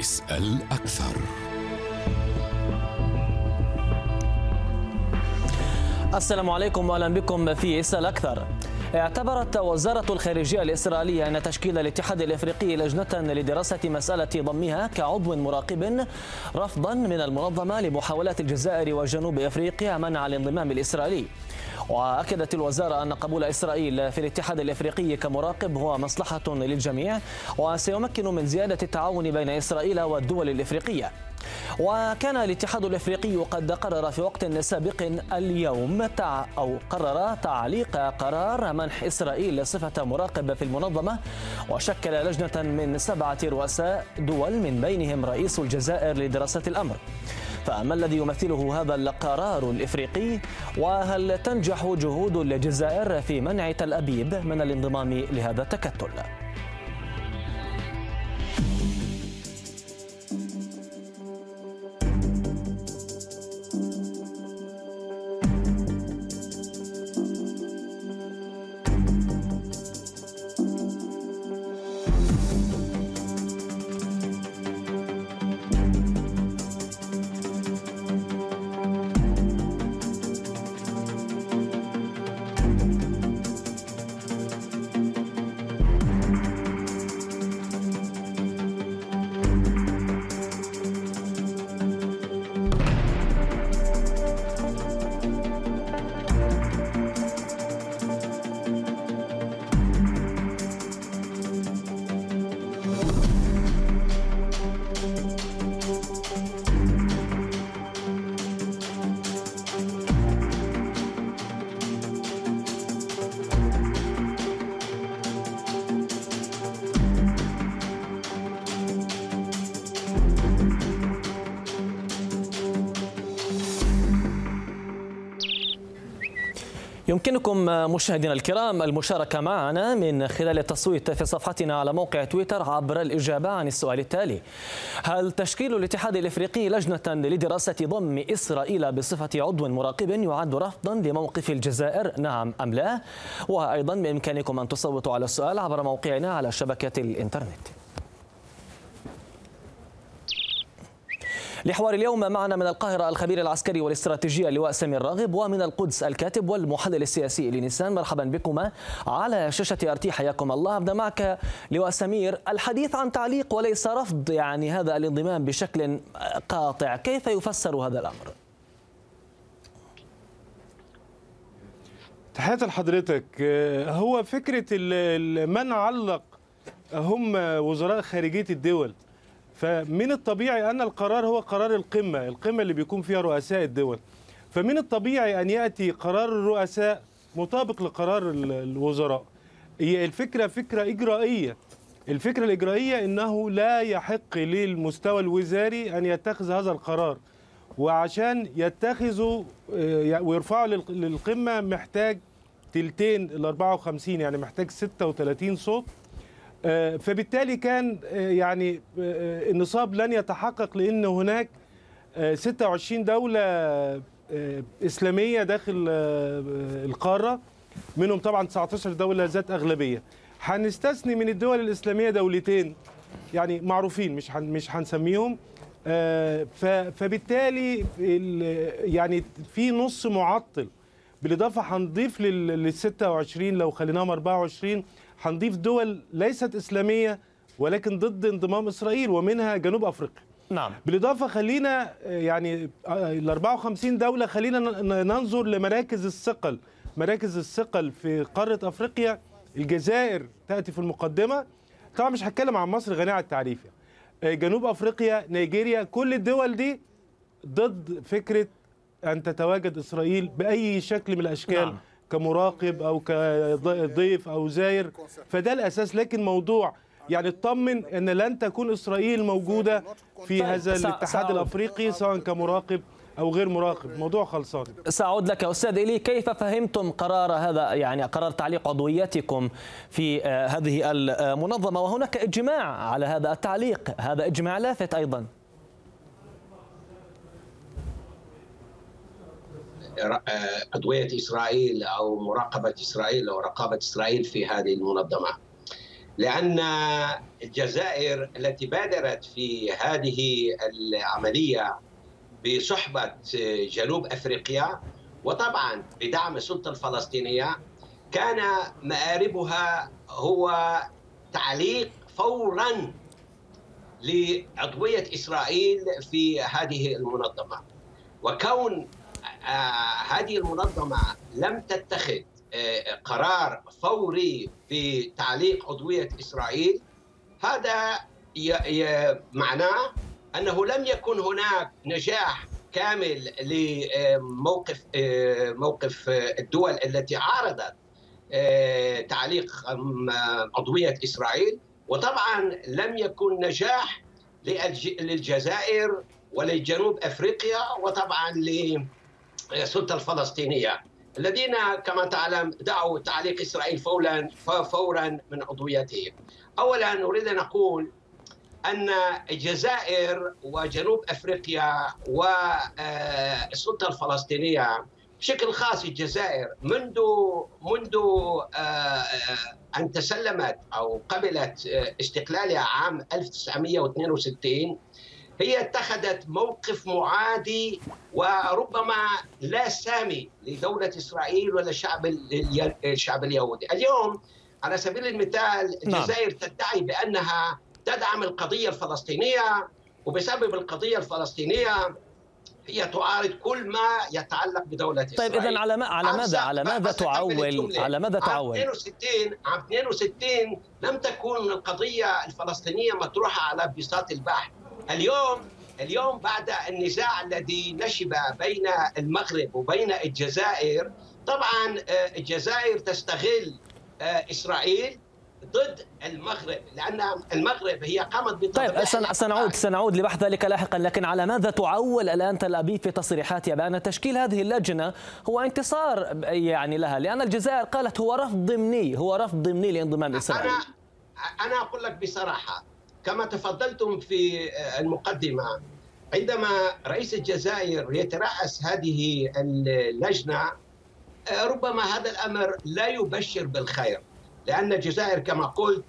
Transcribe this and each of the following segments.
اسأل أكثر السلام عليكم واهلا بكم في اسال أكثر. اعتبرت وزارة الخارجية الإسرائيلية أن تشكيل الاتحاد الإفريقي لجنة لدراسة مسألة ضمها كعضو مراقب رفضا من المنظمة لمحاولات الجزائر وجنوب إفريقيا منع الانضمام الإسرائيلي وأكدت الوزارة أن قبول إسرائيل في الاتحاد الإفريقي كمراقب هو مصلحة للجميع وسيمكن من زيادة التعاون بين إسرائيل والدول الإفريقية. وكان الاتحاد الإفريقي قد قرر في وقت سابق اليوم تع أو قرر تعليق قرار منح إسرائيل صفة مراقب في المنظمة وشكل لجنة من سبعة رؤساء دول من بينهم رئيس الجزائر لدراسة الأمر. فما الذي يمثله هذا القرار الإفريقي وهل تنجح جهود الجزائر في منع تل أبيب من الانضمام لهذا التكتل؟ يمكنكم مشاهدينا الكرام المشاركة معنا من خلال التصويت في صفحتنا على موقع تويتر عبر الإجابة عن السؤال التالي. هل تشكيل الاتحاد الإفريقي لجنة لدراسة ضم إسرائيل بصفة عضو مراقب يعد رفضا لموقف الجزائر؟ نعم أم لا؟ وأيضا بإمكانكم أن تصوتوا على السؤال عبر موقعنا على شبكة الإنترنت. لحوار اليوم معنا من القاهرة الخبير العسكري والاستراتيجي اللواء سمير راغب ومن القدس الكاتب والمحلل السياسي لنيسان. مرحبا بكما على شاشة أرتي حياكم الله. أبدأ معك لواء سمير. الحديث عن تعليق وليس رفض يعني هذا الانضمام بشكل قاطع. كيف يفسر هذا الأمر؟ تحياتي لحضرتك. هو فكرة من علق هم وزراء خارجية الدول؟ فمن الطبيعي أن القرار هو قرار القمة القمة اللي بيكون فيها رؤساء الدول. فمن الطبيعي أن يأتي قرار الرؤساء مطابق لقرار الوزراء. هي الفكرة فكرة إجرائية. الفكرة الإجرائية أنه لا يحق للمستوى الوزاري أن يتخذ هذا القرار. وعشان يتخذوا ويرفعوا للقمة محتاج تلتين ال 54 يعني محتاج 36 صوت. فبالتالي كان يعني النصاب لن يتحقق لأن هناك 26 دولة إسلامية داخل القارة منهم طبعا 19 دولة ذات أغلبية. هنستثني من الدول الإسلامية دولتين يعني معروفين مش مش هنسميهم. فبالتالي يعني في نص معطل. بالإضافة هنضيف لل 26 لو خليناهم 24 هنضيف دول ليست إسلامية ولكن ضد انضمام إسرائيل ومنها جنوب أفريقيا. نعم. بالإضافة خلينا يعني ال 54 دولة خلينا ننظر لمراكز الثقل، مراكز الثقل في قارة أفريقيا الجزائر تأتي في المقدمة طبعا مش هتكلم عن مصر غنية عن التعريف يعني. جنوب أفريقيا، نيجيريا، كل الدول دي ضد فكرة أن تتواجد إسرائيل بأي شكل من الأشكال نعم. كمراقب أو كضيف أو زاير فده الأساس. لكن موضوع يعني اطمن إن لن تكون إسرائيل موجودة في هذا الاتحاد الأفريقي سواء كمراقب أو غير مراقب. موضوع خلصان. سأعود لك أستاذ إلي. كيف فهمتم قرار هذا يعني قرار تعليق عضويتكم في هذه المنظمة؟ وهناك إجماع على هذا التعليق. هذا إجماع لافت أيضا. عضوية إسرائيل أو مراقبة إسرائيل أو رقابة إسرائيل في هذه المنظمة. لأن الجزائر التي بادرت في هذه العملية بصحبة جنوب أفريقيا وطبعا بدعم السلطة الفلسطينية كان مآربها هو تعليق فورا لعضوية إسرائيل في هذه المنظمة. وكون آه هذه المنظمة لم تتخذ آه قرار فوري في تعليق عضوية إسرائيل. هذا معناه أنه لم يكن هناك نجاح كامل لموقف آه، موقف الدول التي عارضت آه، تعليق عضوية إسرائيل. وطبعا لم يكن نجاح للجزائر ولجنوب أفريقيا وطبعا للسلطه الفلسطينية الذين كما تعلم دعوا تعليق إسرائيل فورا فورا من عضويتهم. اولا نريد أن نقول أن الجزائر وجنوب أفريقيا والسلطه الفلسطينية بشكل خاص الجزائر منذ منذ آه، أن تسلمت أو قبلت استقلالها عام 1962 هي اتخذت موقف معادي وربما لا سامي لدولة إسرائيل ولا الشعب الشعب اليهودي. اليوم على سبيل المثال نعم. الجزائر تدعي بأنها تدعم القضية الفلسطينية وبسبب القضية الفلسطينية هي تعارض كل ما يتعلق بدولة طيب إسرائيل. طيب إذا على ما على ماذا على ماذا تعول؟ على ماذا تعول؟ عام 62 عام 62 لم تكن القضية الفلسطينية مطروحة على بساط البحث اليوم اليوم بعد النزاع الذي نشب بين المغرب وبين الجزائر طبعا آه، الجزائر تستغل آه، إسرائيل ضد المغرب لأن المغرب هي قامت طيب سنعود سنعود لبحث ذلك لاحقا لكن على ماذا تعول الآن تل أبيب في تصريحاتها بأن تشكيل هذه اللجنة هو انتصار يعني لها؟ لأن الجزائر قالت هو رفض ضمني هو رفض ضمني لانضمام إسرائيل. أنا أنا أقول لك بصراحة كما تفضلتم في المقدمة عندما رئيس الجزائر يترأس هذه اللجنة ربما هذا الأمر لا يبشر بالخير لأن الجزائر كما قلت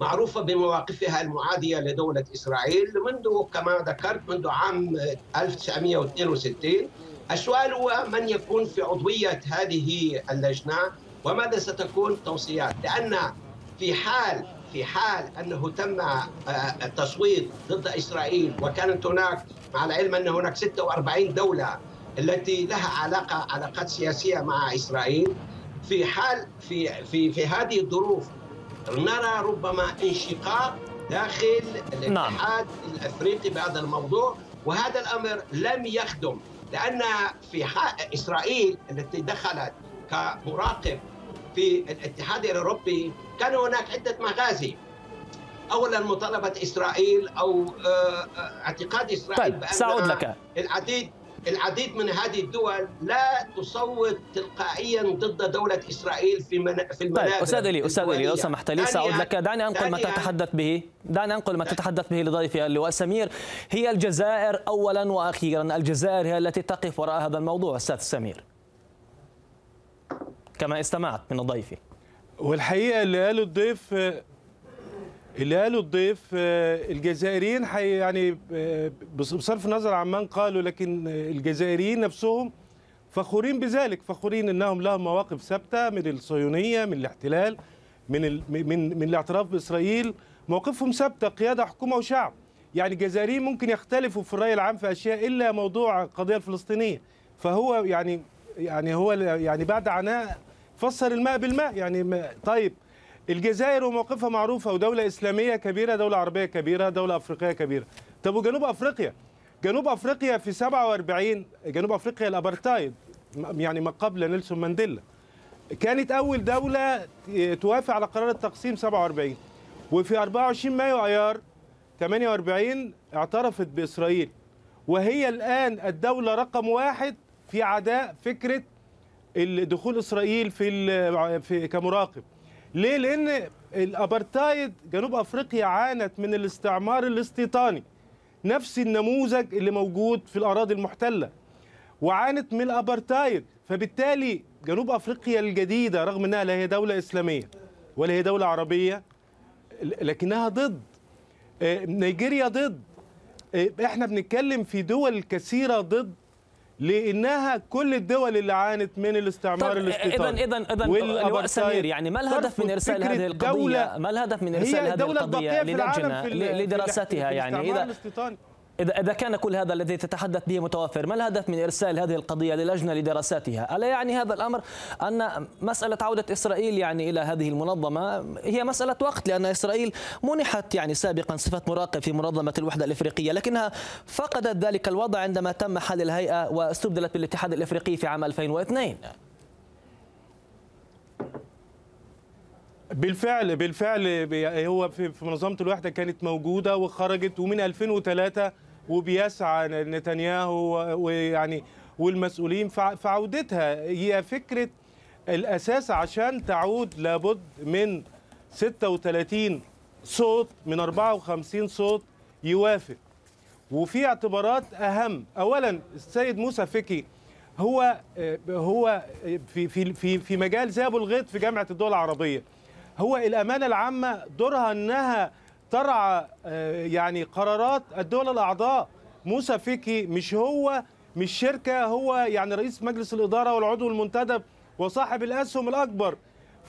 معروفة بمواقفها المعادية لدولة إسرائيل منذ كما ذكرت منذ عام 1962 السؤال هو من يكون في عضوية هذه اللجنة وماذا ستكون توصيات؟ لأن في حال في حال أنه تم آه، التصويت ضد إسرائيل وكانت هناك مع العلم أن هناك 46 دولة التي لها علاقة علاقات سياسية مع إسرائيل في حال في في في هذه الظروف نرى ربما انشقاق داخل الاتحاد نعم. الأفريقي بهذا الموضوع وهذا الأمر لم يخدم لأن في إسرائيل التي دخلت كمراقب في الاتحاد الأوروبي كان هناك عدة مغازي. اولا مطالبة إسرائيل أو آه، آه، اعتقاد إسرائيل طيب سأعود لك. العديد العديد من هذه الدول لا تصوت تلقائيا ضد دولة إسرائيل في من في المنابر طيب أستاذ لي أستاذ لي لو سمحت لي سأعود لك. دعني أنقل ما تتحدث به. دعني أنقل ما تتحدث به لضيفي اللواء سمير. هي الجزائر اولا وأخيرا. الجزائر هي التي تقف وراء هذا الموضوع أستاذ سمير. كما استمعت من ضيفي. والحقيقة اللي قاله الضيف اللي قاله الضيف الجزائريين يعني بصرف النظر عن من قالوا لكن الجزائريين نفسهم فخورين بذلك فخورين إنهم لهم مواقف ثابتة من الصهيونية من الاحتلال من من من الاعتراف بإسرائيل مواقفهم ثابتة قيادة حكومة وشعب. يعني الجزائريين ممكن يختلفوا في الرأي العام في أشياء إلا موضوع القضية الفلسطينية. فهو يعني يعني هو يعني بعد عناء فسر الماء بالماء. يعني طيب الجزائر وموقفها معروفة ودولة إسلامية كبيرة دولة عربية كبيرة دولة أفريقية كبيرة. طب وجنوب أفريقيا؟ جنوب أفريقيا في 47 جنوب أفريقيا الأبرتايد يعني ما قبل نيلسون مانديلا. كانت أول دولة توافق على قرار التقسيم 47 وفي 24 مايو أيار 48 اعترفت بإسرائيل. وهي الآن الدولة رقم واحد في عداء فكرة دخول إسرائيل في في كمراقب. ليه؟ لأن الأبرتايد جنوب أفريقيا عانت من الاستعمار الاستيطاني نفس النموذج اللي موجود في الأراضي المحتلة وعانت من الأبرتايد. فبالتالي جنوب أفريقيا الجديدة رغم إنها لا هي دولة إسلامية ولا هي دولة عربية لكنها ضد. نيجيريا ضد. إحنا بنتكلم في دول كثيرة ضد لإنها كل الدول اللي عانت من الاستعمار طيب الاستيطاني اذا اذا اذا سمير. يعني ما الهدف من إرسال هذه القضية؟ ما الهدف من إرسال هذه القضية للجنه لدراستها يعني؟ إذا إذا كان كل هذا الذي تتحدث به متوفر ما الهدف من إرسال هذه القضية للجنة لدراستها ألا يعني هذا الأمر أن مسألة عودة إسرائيل يعني إلى هذه المنظمة هي مسألة وقت لأن إسرائيل منحت يعني سابقا صفة مراقب في منظمة الوحدة الإفريقية لكنها فقدت ذلك الوضع عندما تم حل الهيئة واستبدلت بالاتحاد الإفريقي في عام 2002 بالفعل بالفعل هو في منظمة الوحدة كانت موجودة وخرجت ومن 2003 وبيسعى نتنياهو ويعني والمسؤولين في عودتها هي فكرة الأساس عشان تعود لابد من 36 صوت من 54 صوت يوافق. وفي اعتبارات أهم. اولا السيد موسى فكي هو هو في في في في مجال زي ابو الغيط في جامعة الدول العربية. هو الأمانة العامة دورها إنها ترعى يعني قرارات الدول الأعضاء. موسى فيكي مش هو مش شركة هو يعني رئيس مجلس الإدارة والعضو المنتدب وصاحب الأسهم الأكبر.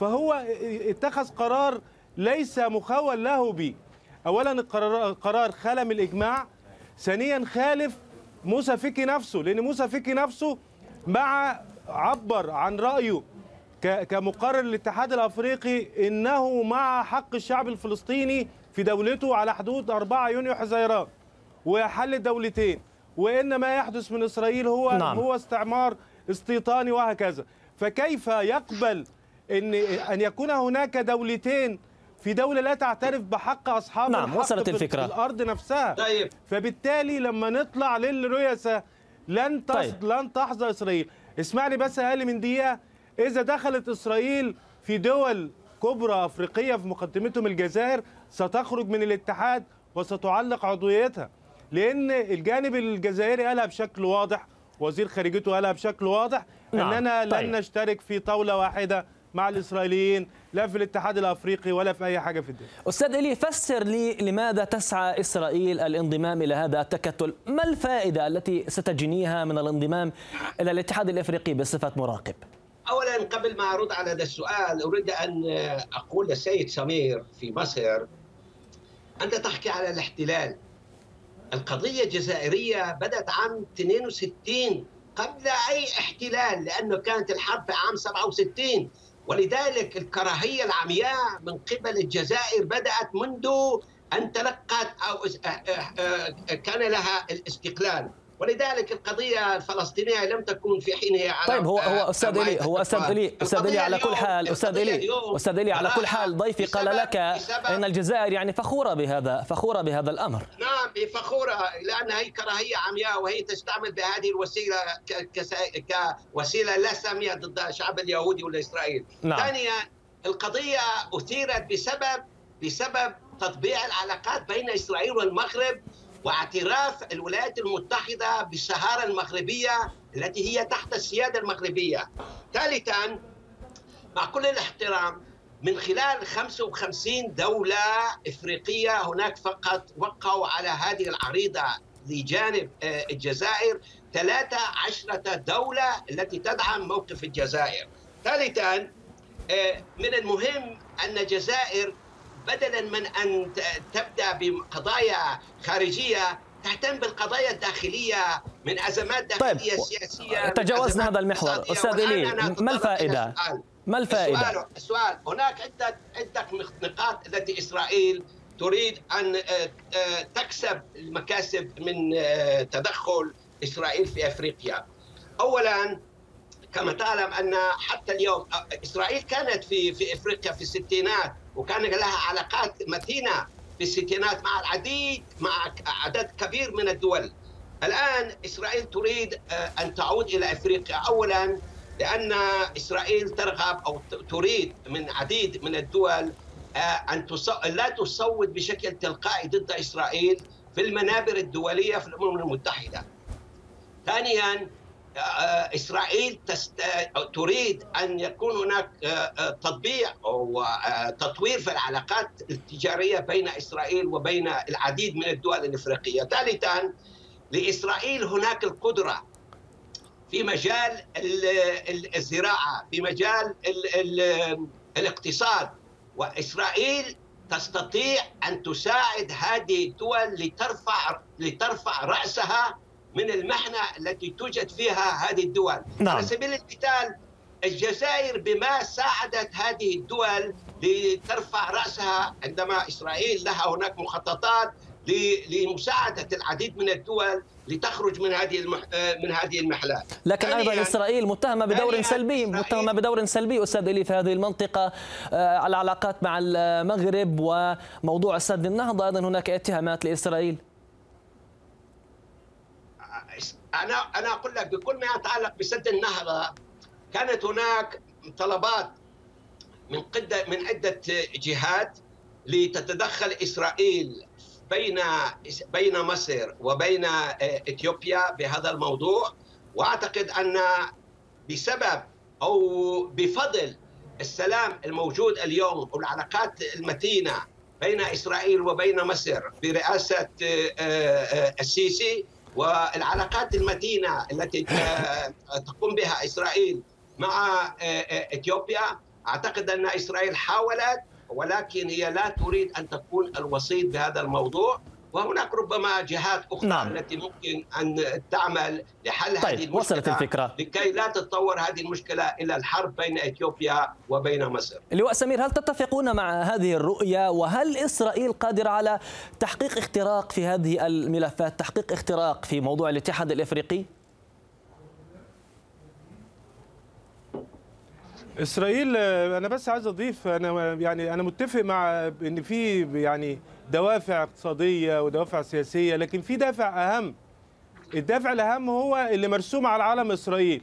فهو اتخذ قرار ليس مخول له به. اولا القرار من الإجماع. ثانيا خالف موسى فيكي نفسه لأن موسى فيكي نفسه مع عبر عن رأيه كمقرر الاتحاد الأفريقي إنه مع حق الشعب الفلسطيني في دولته على حدود 4 يونيو حزيران وحل الدولتين وإن ما يحدث من إسرائيل هو نعم. هو استعمار استيطاني وهكذا فكيف يقبل ان أن يكون هناك دولتين في دولة لا تعترف بحق أصحاب نعم الحق وصلت الفكرة الأرض نفسها طيب. فبالتالي لما نطلع للرؤساء لن تص... طيب. لن تحظى إسرائيل اسمعني بس أقل من دقيقة إذا دخلت إسرائيل في دول كبرى أفريقية في مقدمتهم الجزائر ستخرج من الاتحاد وستعلق عضويتها لأن الجانب الجزائري قالها بشكل واضح وزير خارجيته قالها بشكل واضح نعم. أننا طيب. لن نشترك في طاولة واحدة مع الإسرائيليين لا في الاتحاد الأفريقي ولا في أي حاجة في الدنيا أستاذ إلي فسر لي لماذا تسعى إسرائيل الانضمام إلى هذا التكتل ما الفائدة التي ستجنيها من الانضمام إلى الاتحاد الإفريقي بصفة مراقب اولا قبل ما أرد على هذا السؤال أريد أن أقول للسيد سمير في مصر أنت تحكي على الاحتلال. القضية الجزائرية بدأت عام 62 قبل أي احتلال لأنه كانت الحرب في عام 67 ولذلك الكراهية العمياء من قبل الجزائر بدأت منذ أن تلقت أو كان لها الاستقلال. ولذلك القضية الفلسطينية لم تكن في حينها على طيب هو هو أستاذ إلي هو أستاذ إلي أستاذ إلي على كل حال أستاذ إلي أستاذ إلي على كل حال ضيفي قال لك إن الجزائر يعني فخورة بهذا فخورة بهذا الأمر. نعم فخورة لأن هي كراهية عمياء وهي تستعمل بهذه الوسيلة كوسيلة لا سامية ضد الشعب اليهودي والإسرائيلي. نعم. ثانيا القضية أثيرت بسبب بسبب تطبيع العلاقات بين إسرائيل والمغرب واعتراف الولايات المتحدة بالسهارة المغربية التي هي تحت السيادة المغربية. ثالثا مع كل الاحترام من خلال 55 دولة إفريقية هناك فقط وقعوا على هذه العريضة لجانب الجزائر 13 دولة التي تدعم موقف الجزائر. ثالثا من المهم أن الجزائر بدلا من أن تبدأ بقضايا خارجية تهتم بالقضايا الداخلية من أزمات داخلية طيب. سياسيه طيب هذا المحور أستاذ إلي ما الفائدة؟ ما الفائدة؟ السؤال, السؤال هناك عدة عدة نقاط التي إسرائيل تريد أن تكسب المكاسب من تدخل إسرائيل في أفريقيا. اولا كما تعلم أن حتى اليوم إسرائيل كانت في في أفريقيا في الستينات وكان لها علاقات متينة في الستينات مع العديد مع عدد كبير من الدول. الآن إسرائيل تريد أن تعود إلى إفريقيا اولا لأن إسرائيل ترغب أو تريد من عديد من الدول أن لا تصوت بشكل تلقائي ضد إسرائيل في المنابر الدولية في الأمم المتحدة. ثانيا إسرائيل تست... تريد أن يكون هناك تطبيع أو تطوير في العلاقات التجارية بين إسرائيل وبين العديد من الدول الإفريقية. ثالثا لإسرائيل هناك القدرة في مجال الزراعة، في مجال الاقتصاد وإسرائيل تستطيع أن تساعد هذه الدول لترفع لترفع رأسها من المحنة التي توجد فيها هذه الدول. نعم. على سبيل المثال الجزائر بما ساعدت هذه الدول لترفع رأسها عندما إسرائيل لها هناك مخططات لمساعدة العديد من الدول لتخرج من هذه المح... من هذه المحلات. لكن أيضا يعني إسرائيل متهمة بدور سلبي متهمة بدور سلبي أستاذ إلي في هذه المنطقة آه، العلاقات مع المغرب وموضوع سد النهضة. أيضا هناك اتهامات لإسرائيل. أنا أنا أقول لك بكل ما يتعلق بسد النهضه كانت هناك طلبات من قدة من عدة جهات لتتدخل إسرائيل بين بين مصر وبين إثيوبيا بهذا الموضوع. وأعتقد أن بسبب أو بفضل السلام الموجود اليوم والعلاقات المتينة بين إسرائيل وبين مصر برئاسة السيسي والعلاقات المتينه التي تقوم بها إسرائيل مع إثيوبيا. أعتقد أن إسرائيل حاولت ولكن هي لا تريد أن تكون الوسيط بهذا الموضوع. وهناك ربما جهات أخرى نعم. التي ممكن أن تعمل لحل طيب. هذه المشكلة وصلت الفكرة لكي لا تتطور هذه المشكلة إلى الحرب بين إثيوبيا وبين مصر. لواء سمير هل تتفقون مع هذه الرؤية وهل إسرائيل قادرة على تحقيق اختراق في هذه الملفات، تحقيق اختراق في موضوع الاتحاد الإفريقي؟ إسرائيل أنا بس عايز أضيف أنا يعني أنا متفق مع إن في يعني دوافع اقتصادية ودوافع سياسية لكن في دافع أهم. الدافع الأهم هو اللي مرسوم على علم إسرائيل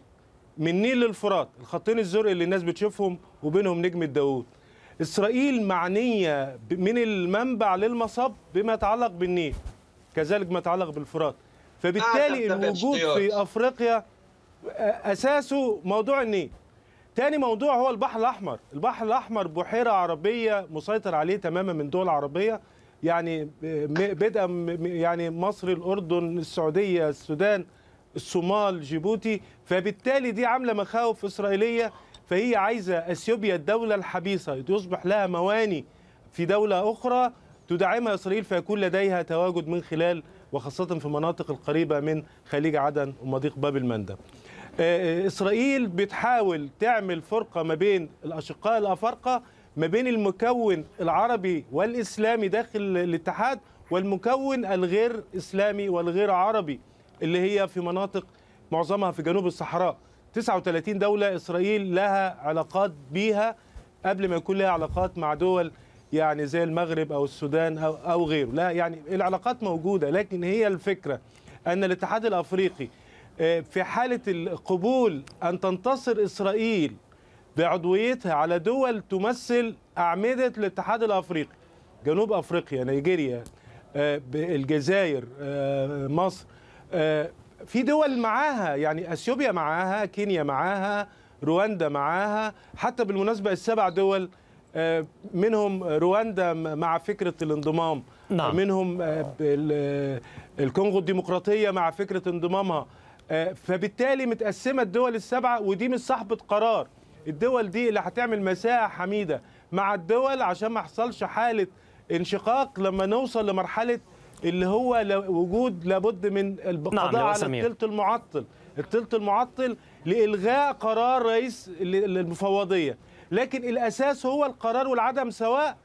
من النيل للفرات الخطين الزرق اللي الناس بتشوفهم وبينهم نجمه داوود إسرائيل معنية من المنبع للمصب بما يتعلق بالنيل كذلك ما يتعلق بالفرات. فبالتالي الوجود في أفريقيا أساسه موضوع النيل. تاني موضوع هو البحر الأحمر. البحر الأحمر بحيرة عربية مسيطر عليه تماما من دول عربية. يعني بدءا يعني مصر الأردن السعودية السودان الصومال جيبوتي. فبالتالي دي عاملة مخاوف إسرائيلية. فهي عايزة أثيوبيا الدولة الحبيسة يصبح لها مواني في دولة أخرى تدعمها إسرائيل فيكون لديها تواجد من خلال وخاصة في المناطق القريبة من خليج عدن ومضيق باب المندب. إسرائيل بتحاول تعمل فرقة ما بين الأشقاء الأفارقة ما بين المكون العربي والإسلامي داخل الاتحاد والمكون الغير إسلامي والغير عربي اللي هي في مناطق معظمها في جنوب الصحراء. 39 دولة إسرائيل لها علاقات بيها قبل ما يكون لها علاقات مع دول يعني زي المغرب أو السودان أو أو غيره. لا يعني العلاقات موجودة لكن هي الفكرة أن الاتحاد الأفريقي في حالة القبول أن تنتصر إسرائيل بعضويتها على دول تمثل أعمدة الاتحاد الأفريقي. جنوب أفريقيا نيجيريا الجزائر مصر في دول معاها يعني أثيوبيا معاها كينيا معاها رواندا معاها حتى بالمناسبة السبع دول منهم رواندا مع فكرة الانضمام نعم. منهم الكونغو الديمقراطية مع فكرة انضمامها. فبالتالي متقسمة الدول السبعة ودي مش صاحبة قرار. الدول دي اللي هتعمل مساحة حميدة مع الدول عشان ما يحصلش حالة انشقاق لما نوصل لمرحلة اللي هو وجود لابد من القضاء نعم على الثلث المعطل. الثلث المعطل لإلغاء قرار رئيس المفوضيه لكن الأساس هو القرار والعدم سواء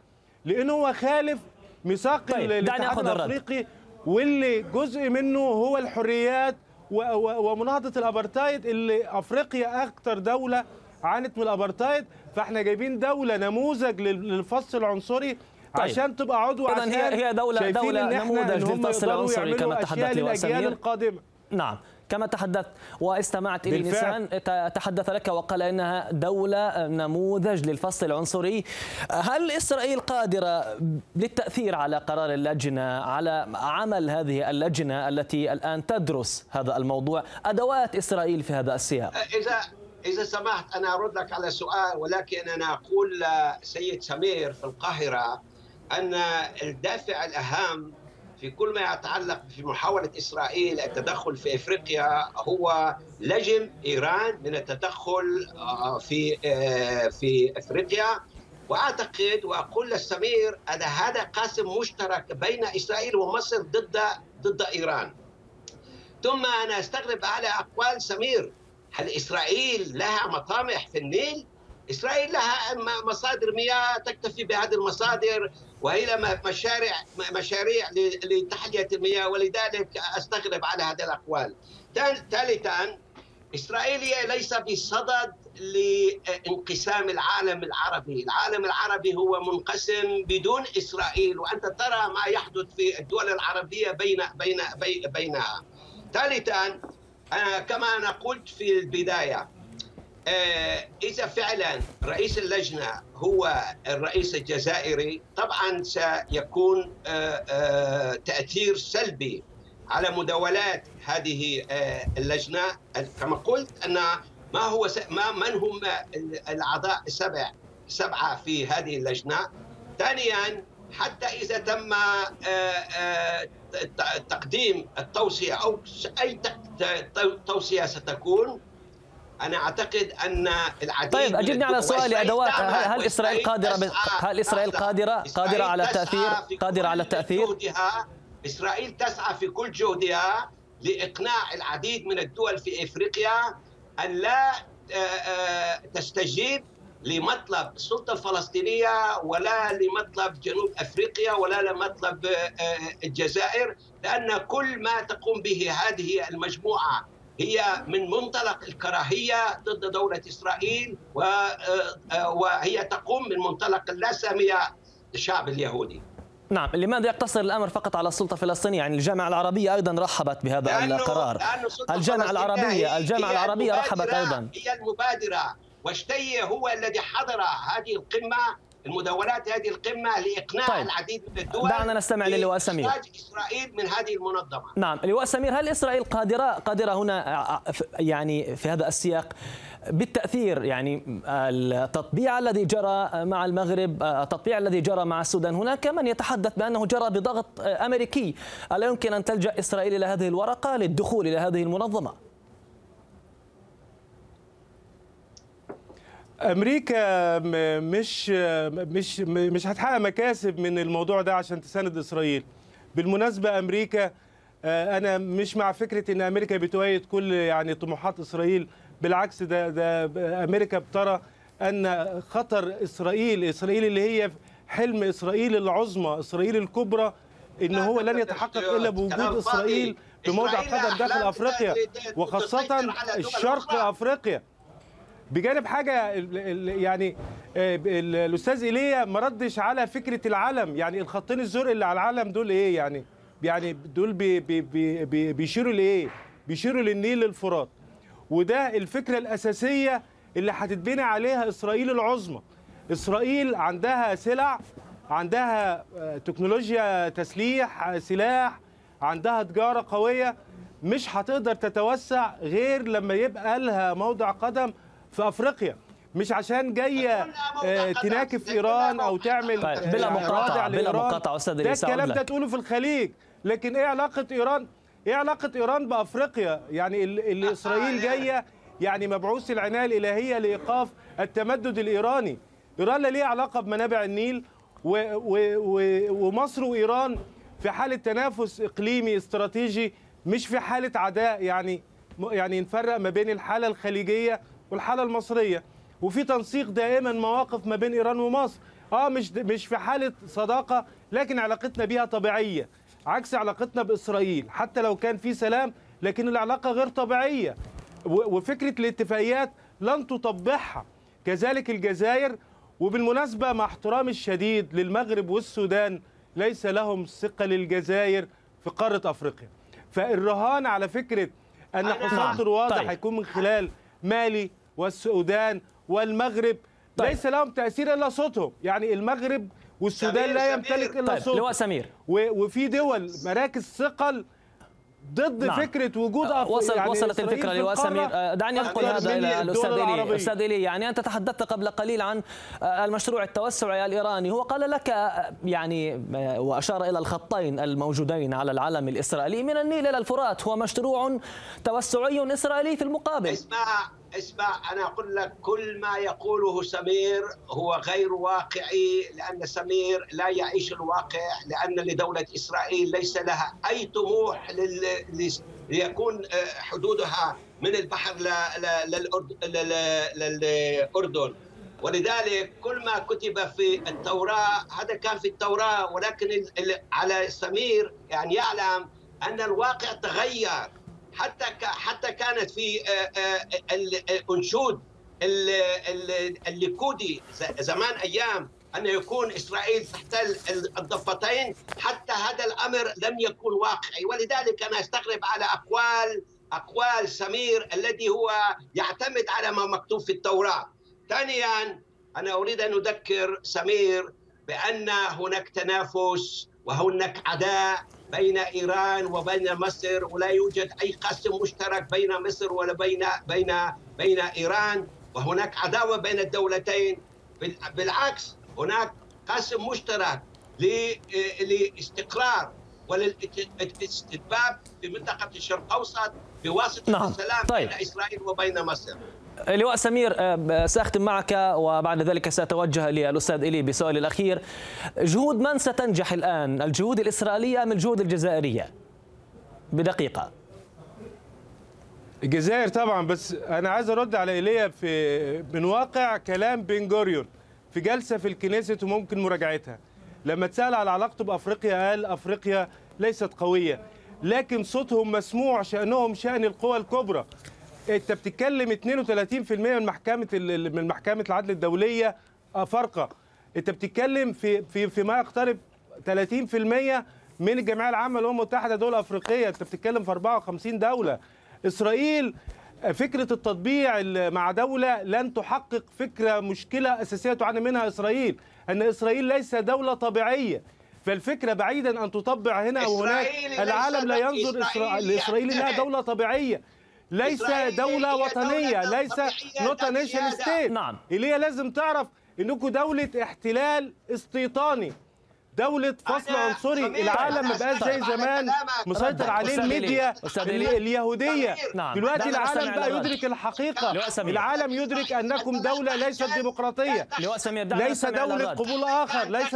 لأنه هو خالف ميثاق طيب الاتحاد الأفريقي واللي جزء منه هو الحريات ومناهضة الأبرتايد اللي أفريقيا أكثر دولة عانت من الابرتايد فاحنا جايبين دولة نموذج للفصل العنصري طيب. عشان تبقى عضو عشان هي هي دوله دولة نموذج للفصل العنصري كما تحدث لواء سمير. القادمة. نعم. كما تحدثت واستمعت إلي نسان تحدث لك وقال إنها دولة نموذج للفصل العنصري. هل إسرائيل قادرة للتأثير على قرار اللجنة على عمل هذه اللجنة التي الآن تدرس هذا الموضوع أدوات إسرائيل في هذا السياق؟ إذا إذا سمحت أنا أرد لك على سؤال ولكن أنا أقول سيد سمير في القاهرة أن الدافع الأهم في كل ما يتعلق في محاولة إسرائيل التدخل في إفريقيا هو لجم إيران من التدخل آه، في آه، في إفريقيا وأعتقد وأقول للسمير أن هذا قاسم مشترك بين إسرائيل ومصر ضد ضد إيران. ثم أنا أستغرب على أقوال سمير هل إسرائيل لها مطامح في النيل؟ إسرائيل لها مصادر مياه تكتفي بهذه المصادر وهي مشاريع مشاريع لتحلية المياه ولذلك أستغرب على هذه الأقوال. ثالثا إسرائيل ليس بصدد لانقسام العالم العربي، العالم العربي هو منقسم بدون إسرائيل وأنت ترى ما يحدث في الدول العربية بين بين بينها. ثالثا كما أنا قلت في البداية آه، إذا فعلا رئيس اللجنة هو الرئيس الجزائري طبعا سيكون آه، آه، تأثير سلبي على مداولات هذه اللجنة. كما قلت أن ما هو ما من هم الأعضاء السبع سبعة في هذه اللجنة؟ ثانيا حتى إذا تم تقديم التوصية أو أي توصية ستكون أنا أعتقد أن العديد طيب أجبني على سؤالي أدوات هل إسرائيل قادرة هل إسرائيل قادره قادرة على التاثير قادرة على التاثير إسرائيل تسعى في كل جهدها لإقناع العديد من الدول في إفريقيا أن لا آه، آه، تستجيب لمطلب السلطة الفلسطينية ولا لمطلب جنوب أفريقيا ولا لمطلب آه، الجزائر لأن كل ما تقوم به هذه المجموعة هي من منطلق الكراهية ضد دولة إسرائيل آه، وهي تقوم من منطلق اللاسامية الشعب اليهودي. نعم لماذا يقتصر الأمر فقط على السلطة الفلسطينية؟ يعني الجامعة العربية أيضا رحبت بهذا لأنه القرار. لأنه الجامعة العربيه الجامعة العربية رحبت أيضا. هي المبادرة واشتي هو الذي حضر هذه القمة المداولات هذه القمة لإقناع طيب. العديد من الدول دعنا نستمع للواء سمير. إسرائيل من هذه المنظمة. نعم لواء سمير هل إسرائيل قادرة قادرة هنا يعني في هذا السياق بالتأثير؟ يعني التطبيع الذي جرى مع المغرب التطبيع الذي جرى مع السودان. هناك من يتحدث بأنه جرى بضغط أمريكي. ألا يمكن أن تلجأ إسرائيل إلى هذه الورقة للدخول إلى هذه المنظمة؟ أمريكا مش مش مش هتحقق مكاسب من الموضوع ده عشان تساند إسرائيل. بالمناسبة أمريكا آه، أنا مش مع فكرة إن أمريكا بتؤيد كل يعني طموحات إسرائيل. بالعكس ده ده أمريكا بترى أن خطر إسرائيل إسرائيل اللي هي حلم إسرائيل العظمى إسرائيل الكبرى إن هو لن يتحقق إلا بوجود إسرائيل بموضع قدم داخل أفريقيا وخاصة الشرق أفريقيا. بجانب حاجة يعني آه، الأستاذ إيليا ما ردش على فكرة العلم. يعني الخطين الزرق اللي على العلم دول إيه يعني؟ يعني دول بي بي بي بيشيروا لإيه؟ بيشيروا للنيل الفرات. وده الفكرة الأساسية اللي هتتبني عليها إسرائيل العظمى. إسرائيل عندها سلع عندها آه، تكنولوجيا تسليح سلاح عندها تجارة قوية. مش هتقدر تتوسع غير لما يبقى لها موضع قدم في أفريقيا مش عشان جاية آه، تناكف إيران أو تعمل طيب بلا مقاطعة بلا مقاطعة أستاذ ده الكلام ده تقوله في الخليج. لكن إيه علاقة إيران؟ إيه علاقة إيران بأفريقيا؟ يعني اللي إسرائيل جاية يعني مبعوث العناية الإلهية لإيقاف التمدد الإيراني. إيران لا ليها علاقة بمنابع النيل و و و ومصر وإيران في حالة تنافس إقليمي استراتيجي مش في حالة عداء. يعني يعني نفرق ما بين الحالة الخليجية والحالة المصرية. وفي تنسيق دائما مواقف ما بين إيران ومصر. آه مش مش في حالة صداقة لكن علاقتنا بيها طبيعية. عكس علاقتنا بإسرائيل حتى لو كان في سلام لكن العلاقة غير طبيعية. وفكرة الاتفاقيات لن تطبعها كذلك الجزائر وبالمناسبة مع احترامي الشديد للمغرب والسودان ليس لهم ثقة للجزائر في قارة أفريقيا. فالرهان على فكرة أن حصان طروادة طيب. هيكون من خلال مالي والسودان والمغرب طيب. ليس لهم تأثير إلا صوتهم يعني المغرب والسودان سمير، لا سمير. يمتلك إلا طيب صوت لواء سمير وفي دول مراكز ثقل ضد نعم. فكرة وجود أف... وصلت يعني وصلت الفكرة في لواء القارة. سمير آه، دعني أنقل هذا إلى الأستاذ إلي. العربية. أستاذ إلي يعني أنت تحدثت قبل قليل عن آه، المشروع التوسعي الإيراني. هو قال لك آه، يعني آه، وأشار إلى الخطين الموجودين على العلم الإسرائيلي. من النيل إلى الفرات هو مشروع توسعي إسرائيلي في المقابل. اسمع اسمع أنا أقول لك كل ما يقوله سمير هو غير واقعي لأن سمير لا يعيش الواقع لأن لدولة إسرائيل ليس لها أي طموح ليكون آه، حدودها من البحر. للأردن ولذلك كل ما كتب في التوراة هذا كان في التوراة ولكن. على سمير يعني يعلم أن الواقع تغير حتى. حتى كانت في آه، آه، ال- الأنشود ال- ال- الليكودي زمان أيام أن يكون إسرائيل تحتل ال- الضفتين حتى هذا الأمر لم يكن واقعي ولذلك أنا أستغرب على أقوال أقوال سمير الذي هو يعتمد على ما مكتوب في التوراة. ثانيا أنا أريد أن أذكر سمير بأن هناك تنافس وهناك عداء بين إيران وبين مصر ولا يوجد أي قسم مشترك بين مصر ولا بين بين بين إيران وهناك عداوة بين الدولتين بال- بالعكس هناك قسم مشترك ل- لاستقرار وللاستتباب في منطقة الشرق الأوسط بواسطة نعم. السلام طيب. بين إسرائيل وبين مصر. لواء سمير آه، سأختم معك وبعد ذلك سأتوجه للأستاذ إلي بسؤالي الأخير. جهود من ستنجح الآن؟ الجهود الإسرائيلية أم الجهود الجزائرية؟ بدقيقة. الجزائر طبعا بس أنا عايز أرد على إيليا في من واقع كلام بن جوريون في جلسة في الكنيست وممكن مراجعتها. لما اتسأل على علاقته بأفريقيا قال أفريقيا ليست قوية لكن صوتهم مسموع شأنهم شأن القوى الكبرى. انت بتتكلم 32% من محكمة ال- من محكمة العدل الدولية افارقه انت بتتكلم في في فيما يقترب 30% من الجمعية العامة للامم المتحده دول أفريقية. انت بتتكلم في 54 دولة. إسرائيل فكرة التطبيع ال- مع دولة لن تحقق فكرة مشكلة أساسية تعاني منها إسرائيل إن إسرائيل ليس دولة طبيعية. فالفكرة بعيدا أن تطبع هنا أو هناك إسرائيل ليس العالم لا ينظر لإسرائيل إنها. دولة طبيعية. ليس دولة وطنية دولة ليس not nation. state نعم. اللي هي لازم تعرف انكم دولة احتلال استيطاني دولة فصل عنصري العالم ما بقاش زي زمان. مسيطر. عليه. الميديا أستاذ ال- إلي. اليهودية سمير. نعم. دلوقتي العالم بقى. يدرك الحقيقة لواء سمير. العالم يدرك أنكم دولة ليست لواء دعنا ليس الرد. قبول آخر ليس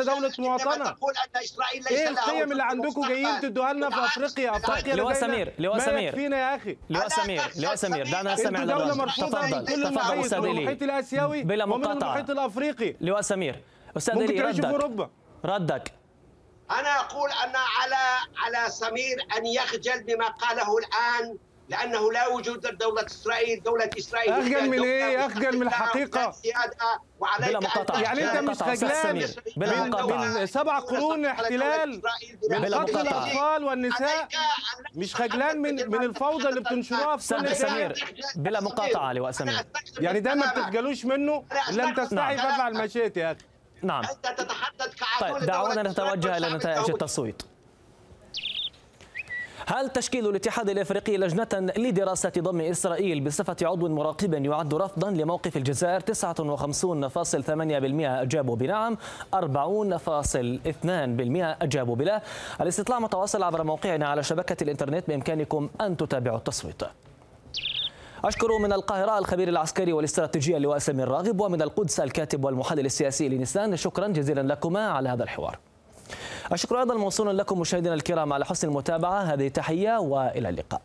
إسرائيل ليس إيه القيم اللي عندكم جايين. تدوها لنا في أفريقيا. أفريقيا لواء لدينا سمير، لواء سمير. يكفينا يا أخي لواء سمير لواء سمير. دعنا نستمع دولة الرد مرفوضة من تفضل كل تفضل المحيط من الأسيوي بلا ومن مقاطعة. المحيط الأفريقي لواء سمير أستاذ ممكن تعيشوا في اوروبا ردك. أنا أقول أن على على سمير أن يخجل بما قاله الآن لأنه لا وجود لدوله إسرائيل، دولة إسرائيل هي أخجل من إيه؟ أخجل من سيادة وعليك بلا مقاطعة. يعني بلا مش خجلان. بلا من, مقاطعة. من سبع قرون احتلال. بلا من قتل مقاطعة. الاطفال والنساء. مش خجلان من من الفوضى اللي بتنشروها في كل مكان سمير بلا مقاطعة لواء سمير يعني ده ما بتخجلوش منه؟ لم تستحي نعم. فافعل ما شئت يا أخي. نعم. أنت تتحدث طيب دعونا نتوجه إلى نتائج. التصويت. هل تشكيل الاتحاد الإفريقي لجنة لدراسة ضم إسرائيل بصفة عضو مراقب يعد رفضا لموقف الجزائر؟ 59.8% أجابوا بنعم 40.2% أجابوا بلا. الاستطلاع متواصل عبر موقعنا على شبكة الإنترنت بإمكانكم أن تتابعوا التصويت. أشكر من القاهرة الخبير العسكري والاستراتيجي اللواء سمير راغب ومن القدس الكاتب والمحلل السياسي لنسان شكرا جزيلا لكما على هذا الحوار. الشكر أيضا موصول لكم مشاهدينا الكرام على حسن المتابعة. هذه تحية وإلى اللقاء.